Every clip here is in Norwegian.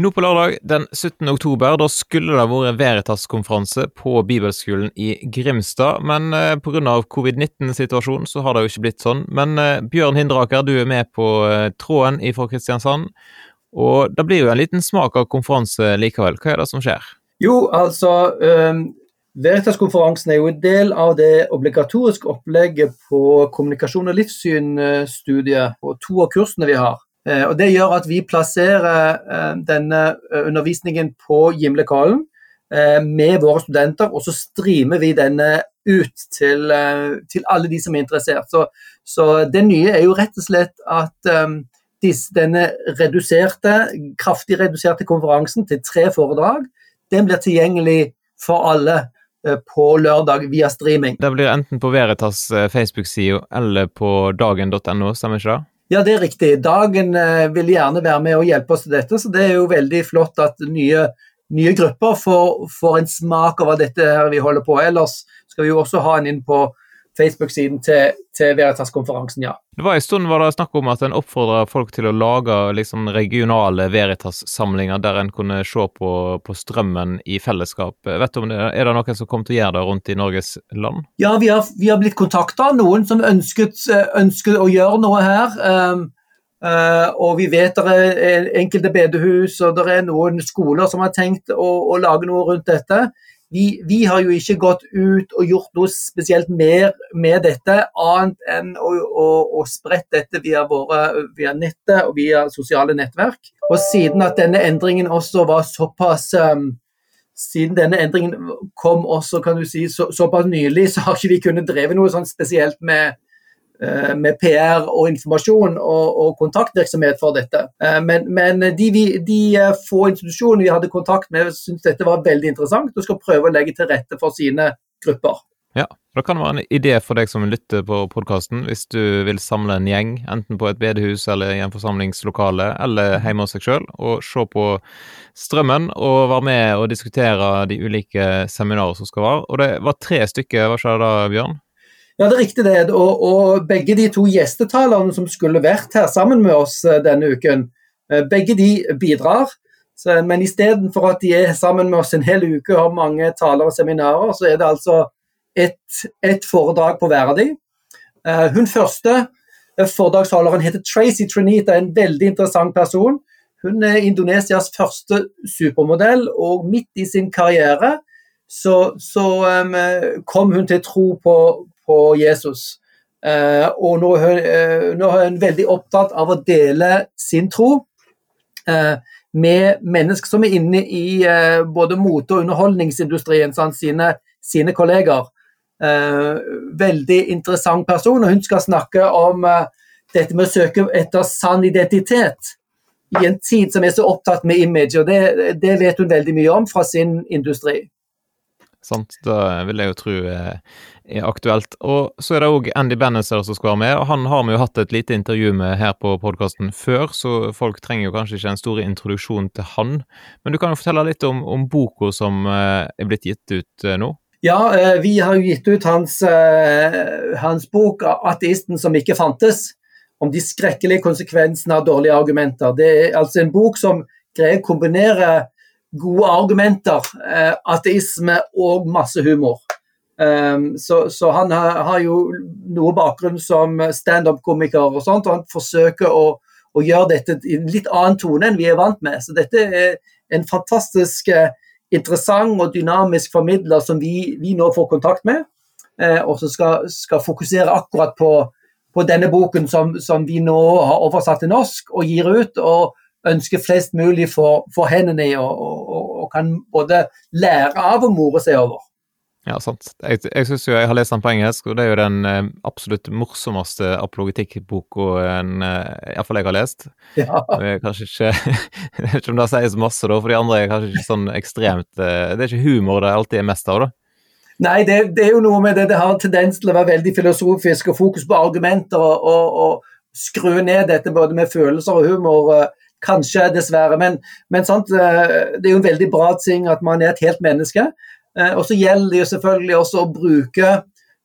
Nå på lørdag den 17. oktober da skulle det vært Veritas-konferanse på bibelskolen i Grimstad, men eh, pga. covid-19-situasjonen så har det jo ikke blitt sånn. Men eh, Bjørn Hinderaker, du er med på eh, tråden fra Kristiansand, og det blir jo en liten smak av konferanse likevel. Hva er det som skjer? Jo, altså um, Veritas-konferansen er jo en del av det obligatoriske opplegget på kommunikasjon og livssyn-studiet og to av kursene vi har. Eh, og Det gjør at vi plasserer eh, denne eh, undervisningen på Gimlekollen med våre studenter, og så streamer vi denne ut til, til alle de som er interessert. Så, så, det nye er jo rett og slett at disse, denne reduserte, kraftig reduserte konferansen til tre foredrag, den blir tilgjengelig for alle på lørdag via streaming. Det blir enten på Veritas Facebook-side eller på dagen.no, stemmer ikke det? Ja, det er riktig. Dagen eh, vil gjerne være med og hjelpe oss til dette, så det er jo veldig flott at nye, nye grupper får, får, en smak hva dette her vi holder på. Ellers skal vi jo også ha en inn på Facebook-siden til, til Veritas-konferansen, ja. Det var En stund var det snakk om at en oppfordra folk til å lage liksom, regionale Veritas-samlinger der en kunne se på, på, strømmen i fellesskap. Vet du om det, Er det noen som kommer til å gjøre det rundt i Norges land? Ja, vi har, vi har blitt kontakta av noen som ønsket, ønsket, å gjøre noe her. Um, Uh, og vi vet det er enkelte bedehus og det er noen skoler som har tenkt å, å lage noe rundt dette vi, vi, har jo ikke gått ut og gjort noe spesielt mer med dette, annet enn å, å, å spredt dette via, våre, via, nettet og via sosiale nettverk. Og siden at denne endringen også var såpass um, siden denne endringen kom også kan du si, så, såpass nylig, så har ikke vi kunnet dreve noe sånn spesielt med, med PR og informasjon og, og kontaktvirksomhet for dette. Eh, men, men de, de, eh, få institusjonene vi hadde kontakt med, syntes dette var veldig interessant og skal prøve å legge til rette for sine grupper. Ja, Da kan det være en idé for deg som lytter på podkasten, hvis du vil samle en gjeng, enten på et bedehus eller i en forsamlingslokale, eller hjemme hos seg sjøl, og se på strømmen og være med og diskutere de ulike seminarer som skal være. Og det var tre stykker, hva det da, Bjørn? Ja, det er riktig det. Og, og, begge de to gjestetalerne som skulle vært her sammen med oss eh, denne uken, eh, begge de bidrar. Så, men istedenfor at de er sammen med oss en hel uke og har mange taler og seminarer, så er det altså ett et foredrag på hver av de. Eh, hun første foredragsholderen heter Tracy Trinita, en veldig interessant person. Hun er Indonesias første supermodell, og midt i sin karriere så, så um, kom hun til tro på, på Jesus. Uh, og nå, nå, er hun veldig opptatt av å dele sin tro uh, med mennesker som er inne i både mote- og underholdningsindustrien, sånn, sine, sine, kolleger. veldig interessant person, og hun skal snakke om dette med å søke etter sann identitet i en tid som er så opptatt med image, og det, det vet hun veldig mye om fra sin industri. Sant, det vil jeg jo tro er aktuelt. Og så er det òg Andy Bannister som skal være med, og han har vi jo hatt et lite intervju med her på podkasten før, så folk trenger jo kanskje ikke en stor introduksjon til han. Men du kan jo fortelle litt om, om boka som eh, er blitt gitt ut eh, nå? Ja, eh, vi har jo gitt ut hans, hans bok 'Ateisten som ikke fantes', om de skrekkelige konsekvensene av dårlige argumenter. Det er altså en bok som greier å kombinere gode argumenter, ateisme og masse humor. Um, så, så, han har, har, jo noe bakgrunn som standup-komiker, og sånt, og han forsøker å, å, gjøre dette i en litt annen tone enn vi er vant med. Så dette er en fantastisk uh, interessant og dynamisk formidler som vi, vi nå får kontakt med, eh, og som skal, skal, fokusere akkurat på, på denne boken som, som, vi nå har oversatt til norsk og gir ut. og ønsker flest mulig for, for hendene i, og, og, og kan både lære av og more seg over. Ja, sant. Jeg, jeg syns jo jeg har lest den på engelsk, og det er jo den eh, absolutt morsomste apologetikkboka eh, iallfall jeg har lest. Ja. Kanskje ikke Jeg vet ikke om det sies masse, da, for de andre er kanskje ikke sånn ekstremt eh, Det er ikke humor det alltid er mest av, da. Nei, det, det, er jo noe med det. Det har tendens til å være veldig filosofisk og fokus på argumenter og, og, og skru ned dette både med følelser og humor. Eh, kanskje, dessverre. Men, men sant, eh, det er jo en veldig bra ting at man er et helt menneske. Eh, og så gjelder det jo selvfølgelig også å bruke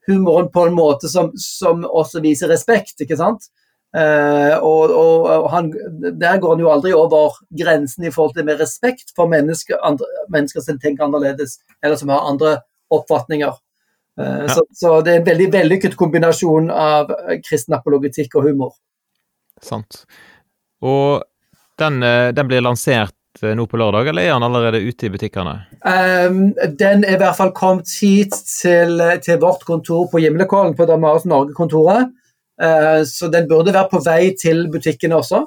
humoren på en måte som, som også viser respekt, ikke sant. Uh, og, og, og han, Der går han jo aldri over grensen i forhold til med respekt for mennesker, andre, mennesker som tenker annerledes, eller som har andre oppfatninger. Ja. så, så, det er en veldig vellykket kombinasjon av kristen apologetikk og humor. Sant. Og den, den blir lansert nå på lørdag, eller er den allerede ute i butikkene? Um, den er i hvert fall kommet hit til, til vårt kontor på Gimlekollen, på Damaris Norge-kontoret. Uh, så den burde være på vei til butikkene også.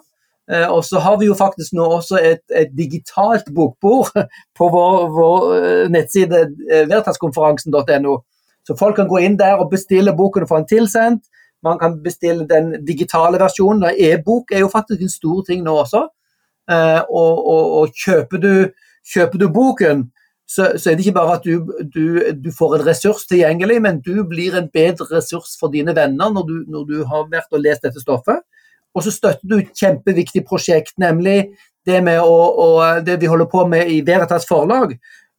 Uh, og så har vi jo faktisk nå også et, et digitalt bokbord på vår, vår eh, nettside veritaskonferansen.no. Så folk kan gå inn der og bestille boken og få den tilsendt. Man kan bestille den digitale versjonen. E-bok er jo faktisk en stor ting nå også. Og, og, og kjøper, du, kjøper du boken, så, så, er det ikke bare at du, du, du, får en ressurs tilgjengelig, men du blir en bedre ressurs for dine venner når du, når har vært og lest dette stoffet. Og så støtter du et kjempeviktig prosjekt, nemlig det, å, å, det vi holder på med i Veritas forlag.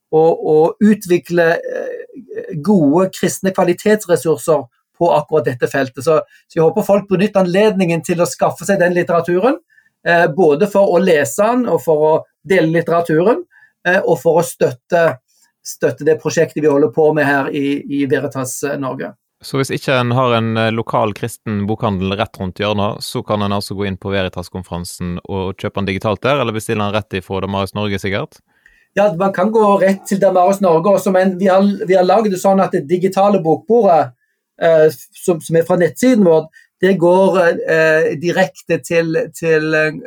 Å utvikle eh, gode kristne kvalitetsressurser på akkurat dette feltet. Så, så, jeg håper folk benytter anledningen til å skaffe seg den litteraturen. Eh, både for å lese den og for å dele litteraturen. Eh, og for å støtte, støtte, det prosjektet vi holder på med her i, i Veritas eh, Norge. Så hvis ikke en har en lokal kristen bokhandel rett rundt hjørnet, så kan en altså gå inn på Veritas-konferansen og kjøpe den digitalt der, eller bestille den rett ifra Damaris Norge, sikkert? Ja, man kan gå rett til Damaris Norge også, men vi har, vi har lagd det sånn at det digitale bokbordet, eh, som, som, er fra nettsiden vår, det går eh, direkte til, til eh,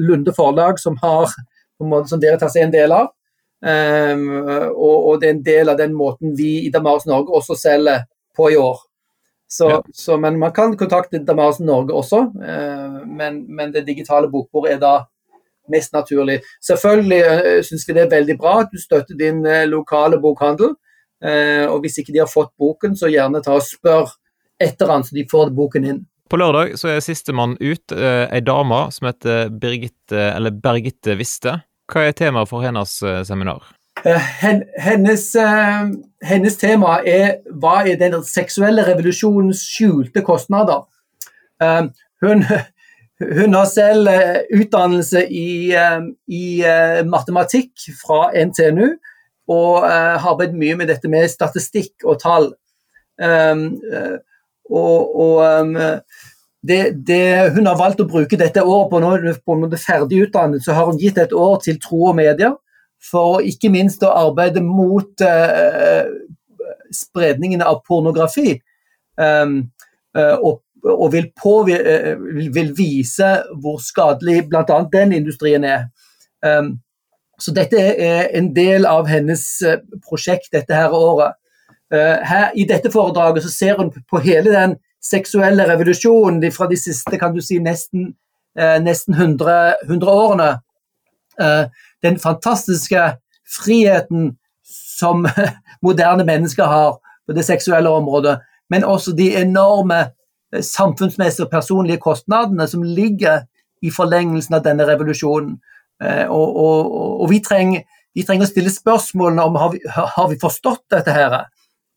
Lunde forlag, som har som Veritas er en del av. Um, og, og, det er en del av den måten vi i Damaris Norge også selger på i år. Så, ja. så, men man kan kontakte Damaris Norge også, uh, men, men, det digitale bokbordet er da mest naturlig. Selvfølgelig uh, syns vi det er veldig bra at du støtter din uh, lokale bokhandel. Uh, og hvis ikke de har fått boken, så gjerne ta og spør etter han, så de får boken inn. På lørdag så er sistemann ut eh, ei dame som heter Birgitte, eller Bergitte Viste. Hva er temaet for hennes eh, seminar? Eh, hennes, eh, hennes, tema er hva er den seksuelle revolusjonens skjulte kostnader. Eh, hun, hun, har selv utdannelse i, i matematikk fra NTNU, og har arbeidet mye med dette med statistikk og tall. Og, og um, det, det, hun har valgt å bruke dette året på når hun er ferdig utdannet, så har hun gitt et år til tro og media, for ikke minst å arbeide mot uh, spredningen av pornografi. Um, uh, og, og vil, uh, vil, vise hvor skadelig bl.a. den industrien er. Um, så dette er en del av hennes prosjekt dette her året. Eh, her, I dette foredraget så ser hun på hele den seksuelle revolusjonen fra de siste kan du si, nesten, eh, nesten 100, 100 årene. Eh, den fantastiske friheten som moderne mennesker har på det seksuelle området, men også de enorme samfunnsmessige og personlige kostnadene som ligger i forlengelsen av denne revolusjonen. Og, og, og vi, trenger, vi, trenger, å stille spørsmålene om har vi, har vi forstått dette her?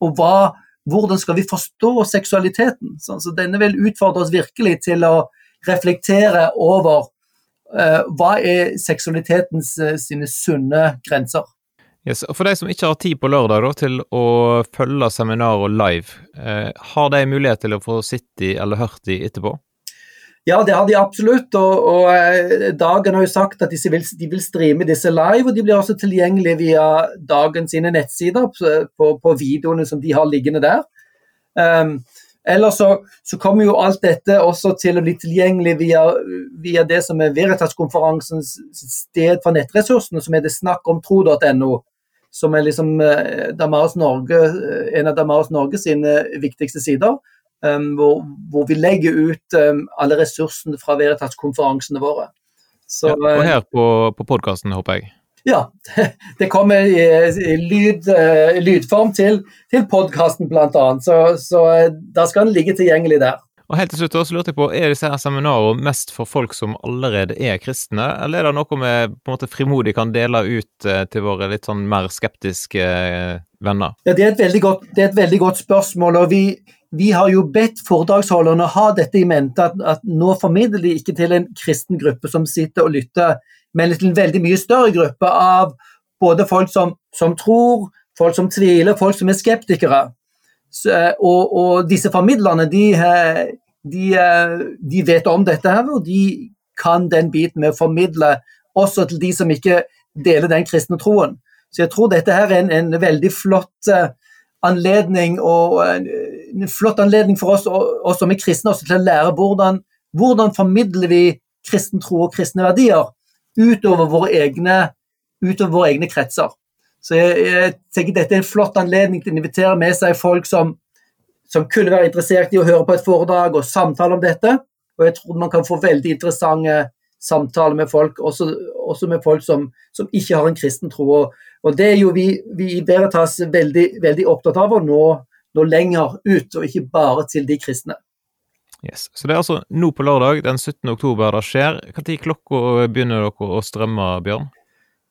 Og hva, hvordan skal vi forstå seksualiteten? Så, så, denne vil utfordre oss virkelig til å reflektere over uh, hva er seksualitetens uh, sine sunne grenser. Yes, for de som ikke har tid på lørdag da, til å følge seminaret live, uh, har de mulighet til å få sittet i eller hørt de etterpå? Ja, det har de absolutt. Og, og eh, Dagen har jo sagt at de vil, de vil, streame disse live, og de blir også tilgjengelige via Dagen sine nettsider på, på videoene som de har liggende der. Um, Ellers så, så, kommer jo alt dette også til å bli tilgjengelig via, via det som er Veritas-konferansens sted for nettressursene, som er det snakkomtro.no. Som er liksom uh, Damaris Norge, en av Damaris Norge sine viktigste sider. Um, hvor, hvor, vi legger ut um, alle ressursene fra Veritas-konferansene våre. Så, ja, og her på, på podkasten, håper jeg? Ja. Det kommer i, i lyd, uh, lydform til, til podkasten bl.a. Så, så uh, da skal den ligge tilgjengelig der. Og helt til slutt så lurte jeg på, Er disse her seminarene mest for folk som allerede er kristne, eller er det noe vi på en måte frimodig kan dele ut eh, til våre litt sånn mer skeptiske eh, venner? Ja, Det er et veldig godt, et veldig godt spørsmål. og vi, vi, har jo bedt foredragsholderne ha dette i mente, at, at, nå formidler de ikke til en kristen gruppe som sitter og lytter, men til en veldig mye større gruppe av både folk som, som tror, folk som tviler, folk som er skeptikere. Så, eh, og, og, disse formidlerne de, eh, de, eh, de, vet om dette her, og de kan den biten med å formidle også til de som ikke deler den kristne troen. Så jeg tror dette her er en, en veldig flott anledning og en flott anledning for oss, oss som er kristne også til å lære hvordan, hvordan formidler vi kristen tro og kristne verdier utover våre egne, utover våre egne kretser. Så jeg, jeg, tenker dette er en flott anledning til å invitere med seg folk som, som kunne være interessert i å høre på et foredrag og samtale om dette. Og jeg tror man kan få veldig interessante samtaler med folk, også, også med folk som, som, ikke har en kristen tro. Og, og det er jo vi, vi i Veritas veldig, veldig, opptatt av å nå, nå lenger ut, og ikke bare til de kristne. Yes. Så det er altså nå på lørdag den 17. oktober det skjer. Når klokka begynner dere å strømme, Bjørn?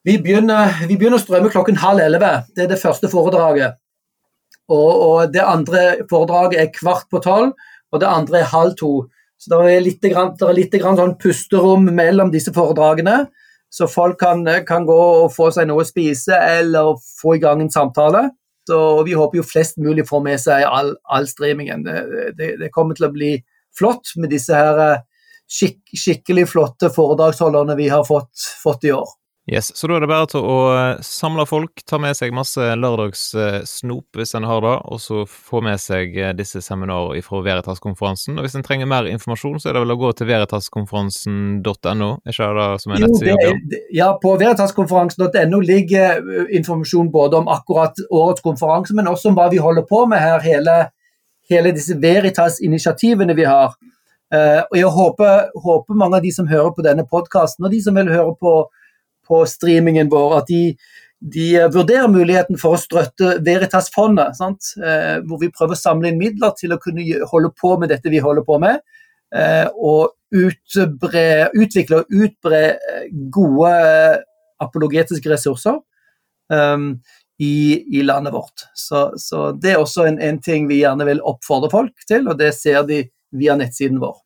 Vi begynner, vi begynner å strømme klokken halv elleve. Det er det første foredraget. Og, og, det andre foredraget er kvart på tolv, og det andre er halv to. Så det er litt, grann, det er litt grann sånn pusterom mellom disse foredragene, så folk kan, kan, gå og få seg noe å spise eller få i gang en samtale. Så Vi håper jo flest mulig får med seg all, all streamingen. Det, det, det, kommer til å bli flott med disse her eh, skik, skikkelig flotte foredragsholderne vi har fått, fått i år. Yes, Så da er det bare til å eh, samle folk, ta med seg masse lørdagssnop hvis en har det, og så få med seg eh, disse seminarene fra Veritas-konferansen. Og hvis en trenger mer informasjon, så er det vel å gå til veritaskonferansen.no, er ikke det som er nettsida? Ja, på veritaskonferansen.no ligger eh, informasjon både om akkurat årets konferanse, men også om hva vi holder på med her, hele, hele disse Veritas-initiativene vi har. Og jeg håper, håper, mange av de som hører på denne podkasten, og de som vil høre på på streamingen vår, at de, de vurderer muligheten for å strøtte Veritas-fondet, eh, hvor vi prøver å samle inn midler til å kunne holde på med dette vi holder på med. Eh, og utbre, utvikle og utbre eh, gode apologetiske ressurser um, i, i, landet vårt. Så, så, det er også en, en ting vi gjerne vil oppfordre folk til, og det ser de via nettsiden vår.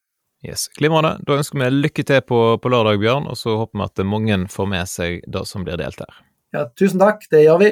Yes, Glimrende. Da ønsker vi lykke til på, på lørdag, Bjørn, og så håper vi at mange får med seg det som blir delt her. Ja, tusen takk. Det gjør vi.